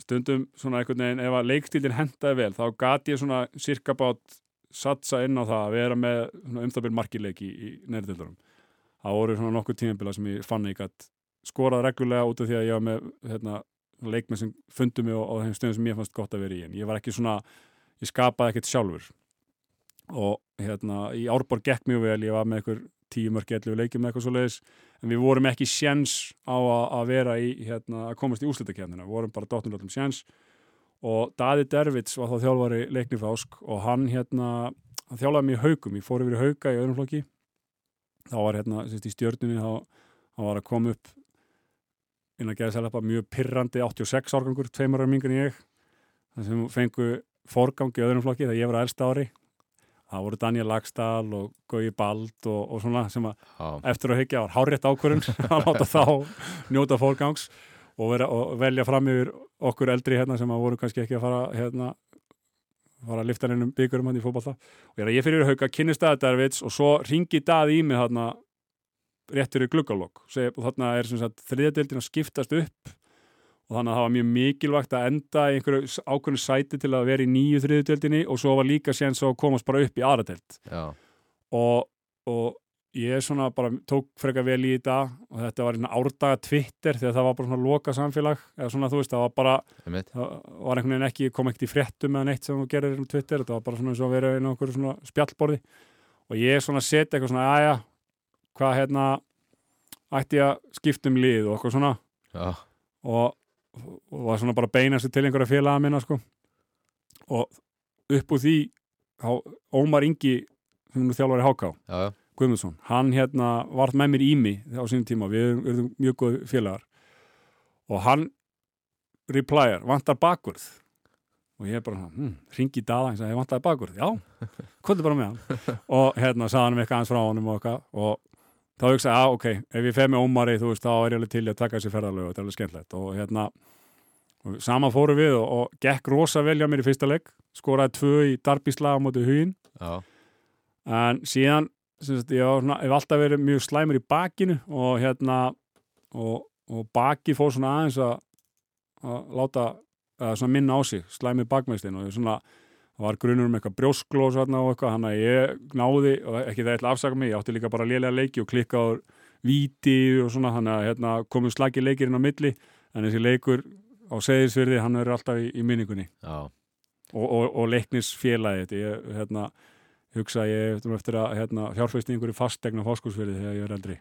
stundum svona einhvern veginn ef að leikstílinn hendaði vel þá gati ég svona cirka bát satsa inn á það að vera með um byrjum markileiki í, í nærdetunum það voru svona nokkuð tímabila sem ég fann ég að skorað reglulega út af því að ég var með hérna, leikmenn sem fundu mig á, á þeim stöðum sem ég fannst gott að vera í en ég var ekki svona, ég skapaði ekkert sjálfur. Og hérna í Árborg gekk mjög vel, ég var með einhver tíu mörg ellu leikjum eitthvað svo leiðis en við vorum ekki sjens á að, vera í, hérna, að komast í úslitakefnina við vorum bara dottunlöldum sjens og Daði Dervits var þá þjálfari leiknifásk og hann hérna hann þjálfaði mig í haugum, ég fór yfir í hauga í öðrum flokki. Þá var hérna, sérst, í stjörnunni þá, þá var að koma upp inn að geða sérlega mjög pirrandi 86 árgangur, tveimur ára mingan ég. Þannig sem fengu forgang í öðrum flokki þegar ég var að elsta ári það voru Daniel Lagstall og Gauji Bald og, og svona sem að Já, eftir að hyggja var hárétt ákvörun að láta þá njóta fórgangs og, vera, og velja fram yfir okkur eldri hérna sem að voru kannski ekki að fara hérna fara að lifta neinum byggurum hann í fótballta og ég að ég fyrir hauka kynni staði Dervits og svo ringi daði í mig þarna rétt fyrir gluggalokk og þarna er þriðadeildin að skiptast upp og þannig að það var mjög mikilvægt að enda í einhverju ákveðnu sæti til að vera í nýju þriðadeildinni og svo var líka séns að komast bara upp í aðradeild já, og, og ég svona bara tók frekar vel í þetta og þetta var einn árdaga Twitter þegar það var bara svona loka samfélag eða svona þú veist, það var bara það var einhvern veginn ekki, kom ekkert í fréttum eða neitt sem þú gerir um Twitter, þetta var bara svona eins og að vera á einhverju svona spjallborði. Og ég svona seti eitthvað svona, aðja hvað hérna ætti ég að skipta um lið og eitthvað svona. Já, og, og var svona bara að beina sig til einhverja félaga minna sko. Og upp úr því þá, Ómar Ingi sem er nú þjálfari Háká já, já, Guðmundsson, hann hérna var með mér í mig á sínum tíma, við erum, mjög góð félagar. Og hann replyar, vantar bakvörð. Og ég er bara, hm, ringi í sagði, ég vantaði bakvörð, já kvöldu bara með hann. Og hérna sagði hann um eitthvað aðeins frá honum og eitthvað. Og þá hugsaði, já ok, ef ég fer með Ómari þú veist, þá er ég alveg til að taka þessi ferðarlög og þetta er alveg skemmtilegt. Og hérna og saman fórum við og, og gekk rosa vel hjá mér í fyrsta legg, skoraði tvö í darbíslaga huginn. Já, en síðan sagt, ég svona, hef alltaf verið mjög slæmur í bakinu og hérna og, og baki fór svona aðeins að, að láta að svona minna á sig, slæmi bakmeistin og ég svona, það var grunur um eitthvað brjósklós og eitthvað, hann að ég náði og ekki það ætla að afsaka mig, ég átti líka bara lélega leiki og klikka á víti og svona, hann að hérna, komu slagi leikir inn á milli, en þessi leikur á seðisverði, hann er alltaf í, í minningunni. Og, og, og leiknisfélagi þetta, ég hérna hugsa ég eftir, að hérna, fjárfæst í einhverju fastegna fóskursfyrði þegar ég er eldri.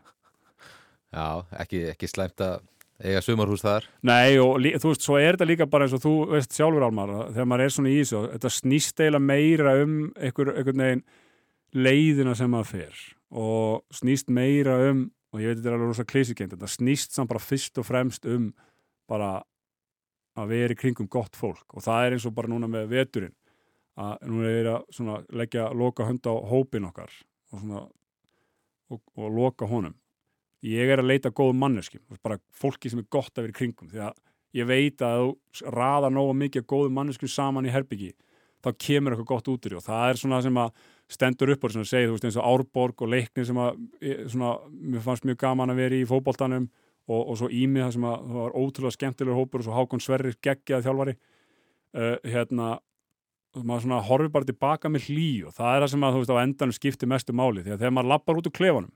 Já, ekki, ekki slæmt að eiga sumarhús þar. Nei og þú veist, svo er þetta líka bara eins og þú veist sjálfur Almar, að þegar maður er svona í þessu þetta snýst eiginlega meira um einhver, einhvern veginn leiðina sem maður fer og snýst meira um, og ég veit þetta er alveg rosa klísikend, þetta snýst samt bara fyrst og fremst um bara að vera í kringum gott fólk. Og það er eins og bara núna með veturinn að núna er að leggja loka hönd á hópin okkar og, svona, og, og loka honum ég er að leita góðum manneskjum bara fólki sem er gott að vera í kringum. Því að ég veit að þú raða nógu mikið af góðum manneskjum saman í herbyggi þá kemur eitthvað gott út úr því. Og það er svona sem að stendur upp og segir þú veist eins og Árborg og leikni sem að ég- svona, mér fannst mjög gaman að vera í fótboltanum og, og svo Ími það sem að það var ótrúlega skemmtilegur hópur og svo Hákon Sverrir geggjaði þjálfari. Uh, hérna maður svona horfir bara tilbaka með hlý og það er það sem að þú veist á endanum skiptir mestu máli. Því að þegar maður lappar út úr klefanum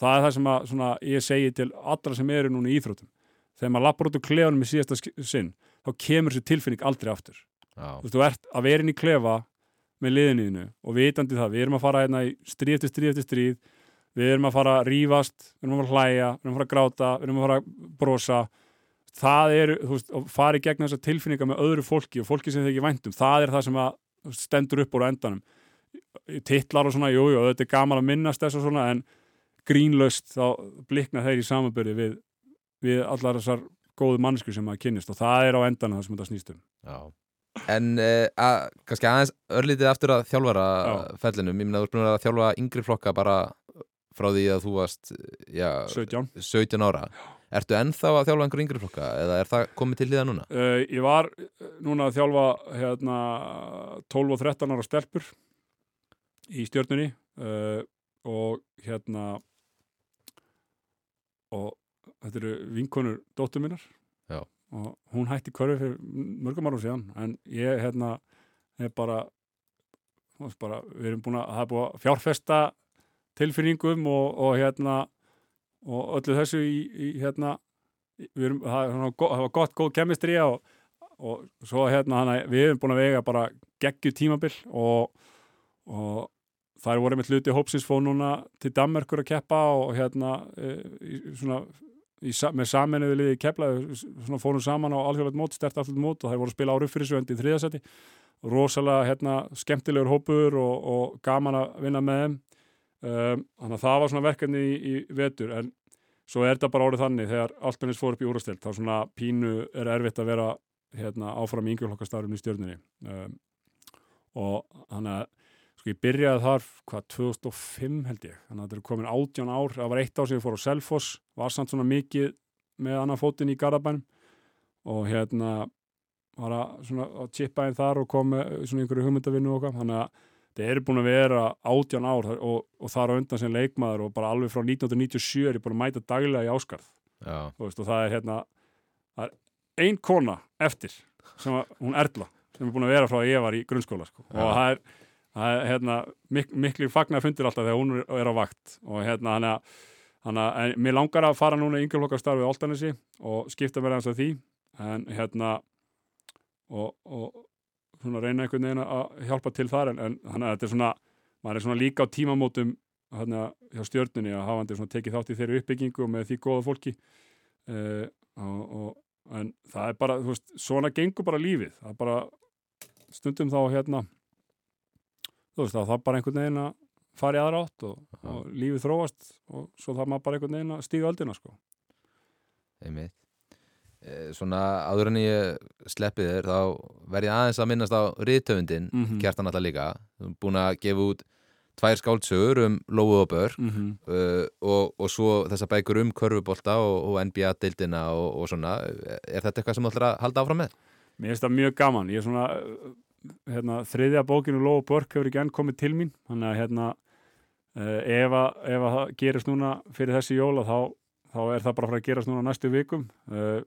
það er það sem að svona, ég segi til allra sem eru núna í íþróttum. Þegar maður lappar út úr klefanum í síðasta sinn þá kemur þessi tilfinning aldrei aftur. Já, þú veist, þú ert að vera inn í klefa með liðinniðinu og vitandi það, við erum að fara hérna í stríð eftir stríð eftir stríð við erum að fara að rífast, við erum að fara að hlæja við erum að fara að gráta, við erum að fara að brosa. Það eru, þú veist, að fara í gegn þessar tilfinningar með öðru fólki og fólki sem þið ekki væntum, það er það sem að stendur upp úr endanum. Titlar og svona, jú, jú, þetta er gaman að minnast þess og svona, en grínlaust þá blikna þeir í samanbyrði við, við allar þessar góðu mannsku sem maður kynnist og það er á endanum það sem þetta snýst um. Já. En uh, að, kannski aðeins örlítið aftur að þjálfara Já. fellinum, ég minna þú ert búin að þjálfa yngri flokka bara frá því að þú varst já, 17 17 ára. Ertu ennþá að þjálfa einhver yngri flokka eða er það komið til liða núna? Uh, ég var uh, núna að þjálfa hérna, 12 og 13 ára stelpur í stjörnunni uh, og hérna og þetta eru vinkonur dóttur minnar Já. og hún hætti körfi fyrir mörgum árum síðan en ég hérna er bara, bara við erum búin að, búin að fjárfesta tilfinningum og, og hérna og öllu þessu í, í hérna erum, það, það var gott, góð kemistri og, og svo hérna hana, við erum búin að vega bara geggju tímabil og, og er voru með hluti hópsins fóð núna til Danmerkur að keppa og hérna e, í, svona, í, með saminuðu liði kepla svona fórum saman á alþjóðlega mót, stert alþjóðlega mót og er voru að spila svo endi í þriðasæti rosalega hérna skemmtilegur hópur og, og gaman að vinna með þeim. Um, þannig að það var svona verkefni í, í vetur en svo er þetta bara orðið þannig þegar Altanis fór upp í úrastild þá svona pínu er erfitt að vera hérna, áfram í yngjörlokkastarfinu í stjörnunni. Um, og þannig að sko ég byrjaði þar hvað 2005 held ég. Þannig að þetta er komin 18 ár. Það var eitt ár sem ég fór á Selfoss. Var samt svona mikið með annan fótinn í Garabænum og hérna var að, svona, að chippa einn þar og kom með svona einhverju hugmyndavinnu okkar þannig að það eru búin að vera 18 ár og, og þar á undan sem leikmaður og bara alveg frá 1997 er ég búin að mæta daglega í áskarð veist, og það er hérna það er ein kona eftir sem að, hún Erla sem er búin að vera frá að ég var í grunnskóla sko. Og það er, það er hérna, mik miklu fagnar fundir alltaf þegar hún er- á vakt og hérna hann að, hann að mér langar að fara núna í yngjörlokkastarfi á Altanesi og skipta mér aðeins að því en hérna og, og svona reyna einhvern veginn að hjálpa til þar en, en þannig að þetta er svona maður er svona líka á tímamótum hérna hjá stjörnunni að hafandi svona tekið þátt í þeirri uppbyggingu og með því góða fólki uh, og, og, en það er bara, þú veist, svona gengur bara lífið, það er bara stundum þá hérna þú veist, það er bara einhvern veginn að fara í aðra átt og, og lífið þróast og svo þarf maður bara einhvern veginn að stíga öldina sko. einmitt Eh, Svona áður en ég sleppi þér þá verð ég aðeins að minnast á riðtöfundin, mm -hmm. kjartan alltaf líka búin að gefa út tvær skáldsögur um Lóu og Börk mm -hmm. uh, og, og svo þessa bækur um körfubolta og, og NBA-deildina og, og svona er þetta eitthvað sem þú ætlar að halda áfram með? Mér finnst það mjög gaman, ég er svona hérna, þriðja bókinu Lóa Börk hefur ekki enn komið til mín. Þannig að hérna uh, ef, að, ef að það gerist núna fyrir þessi jóla þá, þá er það bara að fara að gerast núna næstu vikum. Uh,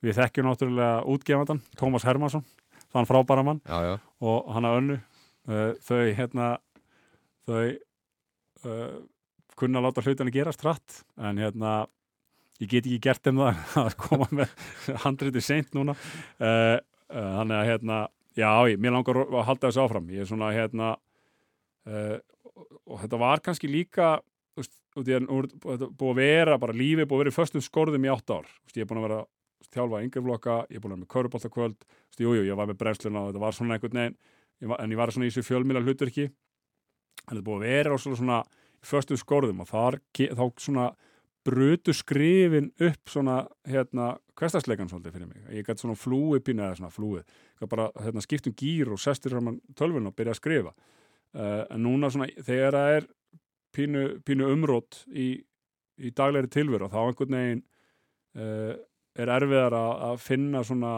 við þekkjum náttúrulega útgefandan Tómas Hermansson, þann frábæra mann Já, já, og hann að önnu. Uh, þau hérna þau uh, kunna láta hlutina gerast hratt en hérna ég get ekki gert þeim það að koma með handriti seint núna. Uh, uh, þannig að hérna já, ég, mér langar að halda þessu áfram. Ég er svona hérna uh, og, þetta var kannski líka þú veist, nú er þetta búið að vera bara lífið búið að vera í föstum skorðum í átt ár. Þú veist, ég er búin að vera þjálfa yngreflokka, ég er búin að vera með köruboltakvöld jújú, ég var með brennsluna og þetta var svona einhvern veginn en ég var svona í þessu fjölmíla hlutverki. En þetta búið að vera á svona, svona í föstum skorðum og þar, þá svona brutu skrifin upp svona hérna hverstasleikan svolítið fyrir mig. Ég gæti svona flúi pínu eða svona gat bara hérna, skipt um gýr og sestir saman tölvun og byrja að skrifa. Uh, en núna svona þegar það er pínu, pínu umrótt í, í daglegri tilveru þá einhvern veginn uh, er erfiðar að, finna svona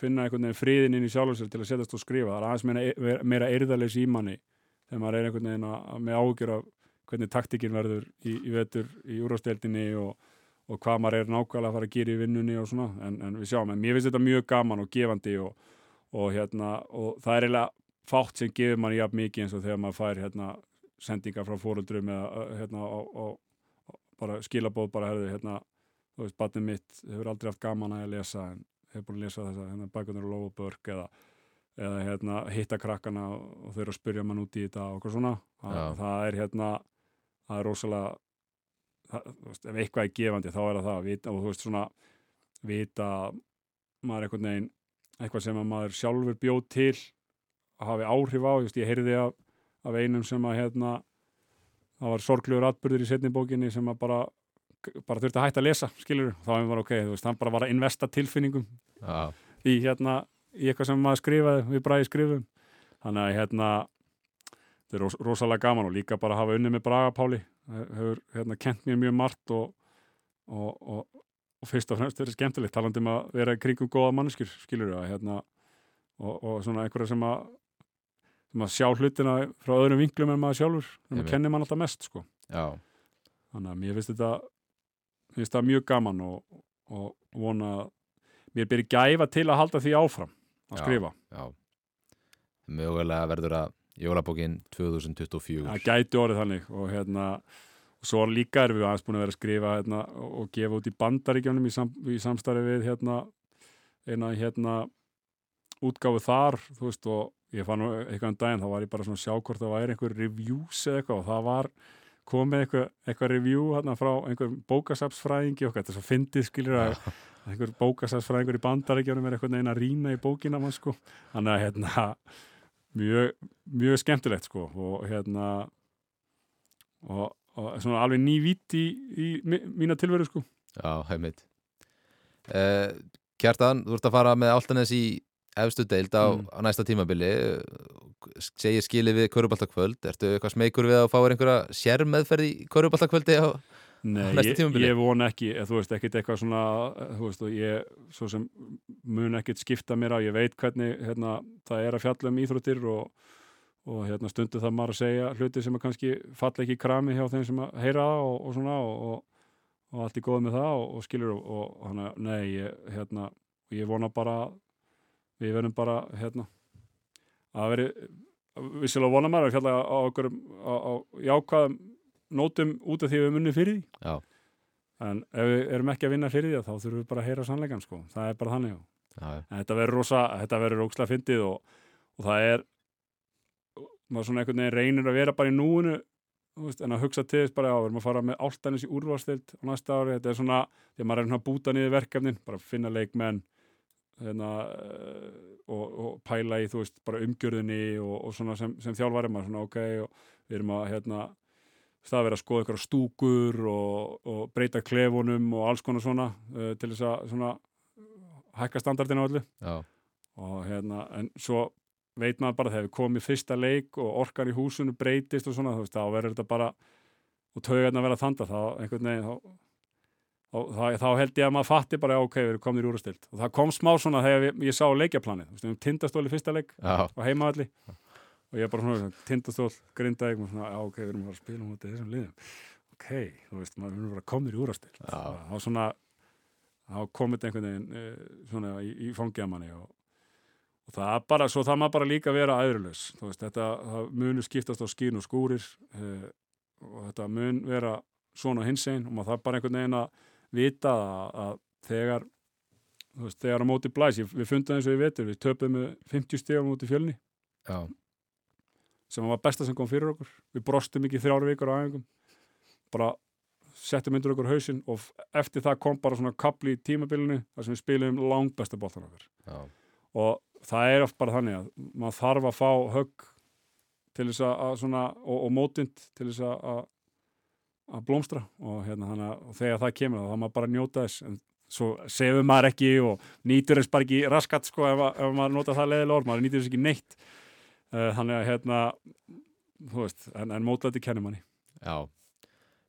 finna einhvern veginn friðin inn í sjálfum sér til að setjast og skrifa. Það er aðeins meira, meira eirðarlegs í manni þegar maður er einhvern veginn að, að með ágjör af hvernig taktikinn verður í, í vetur í úrvasteldinni og, og hvað maður er nákvæmlega að fara að gera í vinnunni og svona, en, en við sjáum, en mér finnst þetta mjög gaman og gefandi og, og hérna, og það er eiginlega fátt sem gefur mann jafn mikið eins og þegar maður fær hérna sendingar frá fóruldrum eða hérna og, og bara skilabóð bara herðu hérna, þú veist, batnið mitt hefur aldrei haft gaman að lesa en hefur búin að lesa þess að hérna, bækunar og lofabörk eða, eða hérna, hitta krakkana og þau eru að spyrja mann út í þetta og eitthvað svona. Það er hérna það er rosalega það, veist, ef eitthvað er gefandi þá er það það að vita, og þú veist svona vita að maður einhvern veginn eitthvað sem að maður sjálfur bjóð til að hafi áhrif á, just, ég heyrði af, af einum sem að hérna það var sorglegur atbyrður í setni bókinni sem að bara, bara þurfti að hætta að lesa skilur, þá hefur maður ok, þú veist, hann bara var að investa tilfinningum Já, í hérna, í eitthvað sem maður skrifaði við bræði skrifum þannig að hérna þetta er ros rosalega gaman og líka bara að hafa unni með Braga Páli hefur hérna kent mér mjög margt og, og, og, og fyrst og fremst er þetta skemmtilegt talandi um að vera í kringum góða manneskjur skilur að hérna og, og svona einhverja sem að sem að sjá hlutina frá öðrum vinklum en maður sjálfur, sem Einmitt. að kenni mann alltaf mest sko. já, þannig að mér finnst þetta mér finnst það mjög gaman og, og vona að mér byrja gæfa til að halda því áfram að Já. skrifa já Mögulega verður að jólabókin 2024 það gæti orðið þannig og hérna og svo líka erum við aðeins búin að vera að skrifa hérna, og, gefa út í bandaríkjónum í, sam, í samstarfi við hérna eina hérna útgáfu þar, veist og ég fann eitthvað um daginn, þá var ég bara svona að sjá hvort það væri einhver reviews eða eitthvað og það var komið eitthvað, eitthvað review hérna frá einhver bókasapsfræðingi og þetta er svo fyndið skilur að einhver bókasapsfræðingur í bandaríkjónum er eitthvað neina að rýna í bókina mann sko, þannig að hérna mjög, mjög skemmtilegt sko og hérna og, og svona alveg ný vitt í, í mína tilveru sko. Já, heimitt uh, Kjartan, þú ert að fara með Altanes í efstu deild á, Mm. á næsta tímabili. Segir skilið við Körubaltakvöld ertu eitthvað smeykur við að fá einhverja sérmeðferð í Körubaltakvöldi á... Nei, ég, ég von ekki, eða, þú veist, ekkit eitthvað svona, eh, þú veist, og ég svo sem mun ekkit skipta mér á, ég veit hvernig, hérna, það er að fjalla um íþróttir og, og hérna, stundu það maður að segja hluti sem að kannski falla ekki í krami hjá þeim sem að heyra það og, og svona og, og, og allt í góð með það og, og skilur og, og hana, nei, ég, hérna, ég vona bara, við verðum bara, hérna, að veri, vissilega vona maður að fjalla á okkur, á, á jákvæðum nótum út af því að við munum fyrir því. Já, en ef við erum ekki að vinna fyrir því þá þurfum við bara að heyra sannleikan sko. það er bara þannig já. en þetta verður rosa, þetta verður ókslega fyndið og, og það er maður svona einhvern veginn reynir að vera bara í núinu veist, en að hugsa til þess bara já, við erum að fara með áltanis í úrvarstild á næsta ári, þetta er svona, því að maður er að búta niður verkefnin, bara finna leikmenn hérna, eh, og, og pæla í, veist, bara umgjörðinni og, og svona sem, sem þjálfari. Maður svona ok, og við erum að hérna, það verið að skoða ykkur stúkur og, og breyta klefunum og alls konar svona uh, til þess að svona hækka standardinu á öllu. Já, og hérna, en svo veit maður bara þegar við komum í fyrsta leik og orkan í húsinu breytist og svona, veist, þá verður þetta bara og taugarna verða þanda, þá einhvern veginn þá, þá, þá, þá held ég að maður fatti bara, já, ok, við erum komin í úrastild og það kom smá svona þegar ég, ég sá leikjaplanið, við um tindastóli fyrsta leik já, á heimavalli og ég er bara svona tindastól, grindaði og svona, já, ok, við erum að fara að spila þetta þessum liðum. Ok, þú veist, maður erum bara komin í úrastild Já. þá svona þá komið einhvern veginn uh, svona í, í fangjamanni og, og það er bara, svo það maður bara líka vera aðurlaus, þú veist, þetta munu skiptast á skín og skúrir uh, og þetta mun vera svona hinsegin og maður þarf bara einhvern veginn að vita að, að þegar þú veist, þegar á móti blæs, ég, við fundum eins og ég vetur, við töpum með 50 stegum móti fjölni. Já, sem var besta sem kom fyrir okkur. Við brostum ekki þrjár vikur á æfingum. Bara settum undir okkur hausinn og eftir það kom bara svona kapli í tímabilinu þar sem við spilum langbesta boltan okkar. Já, og það er oft bara þannig að maður þarf að fá högg til þess að, að svona, og, og mótind til þess að, að að blómstra. Og, hérna, hana, og þegar það kemur þá maður bara að njóta þess. En svo sefur maður ekki og nýtur þess bara ekki raskat sko ef, að- ef maður nota það leðilega orð, maður nýtur þess ekki neitt þannig að hérna þú veist, en, en þetta kennir manni. Já.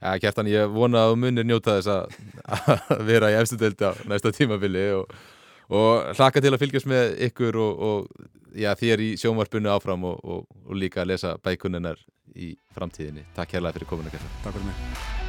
Já, Kjartan, ég vona að munir njóta þess að, vera í efstu deildi á næsta tímabili og, og hlaka til að fylgjast með ykkur og, og já, þér í sjónvarpinu áfram og, og, og líka að lesa bækunninar í framtíðinni. Takk hérlega fyrir kominu Kjartan. Takk fyrir mig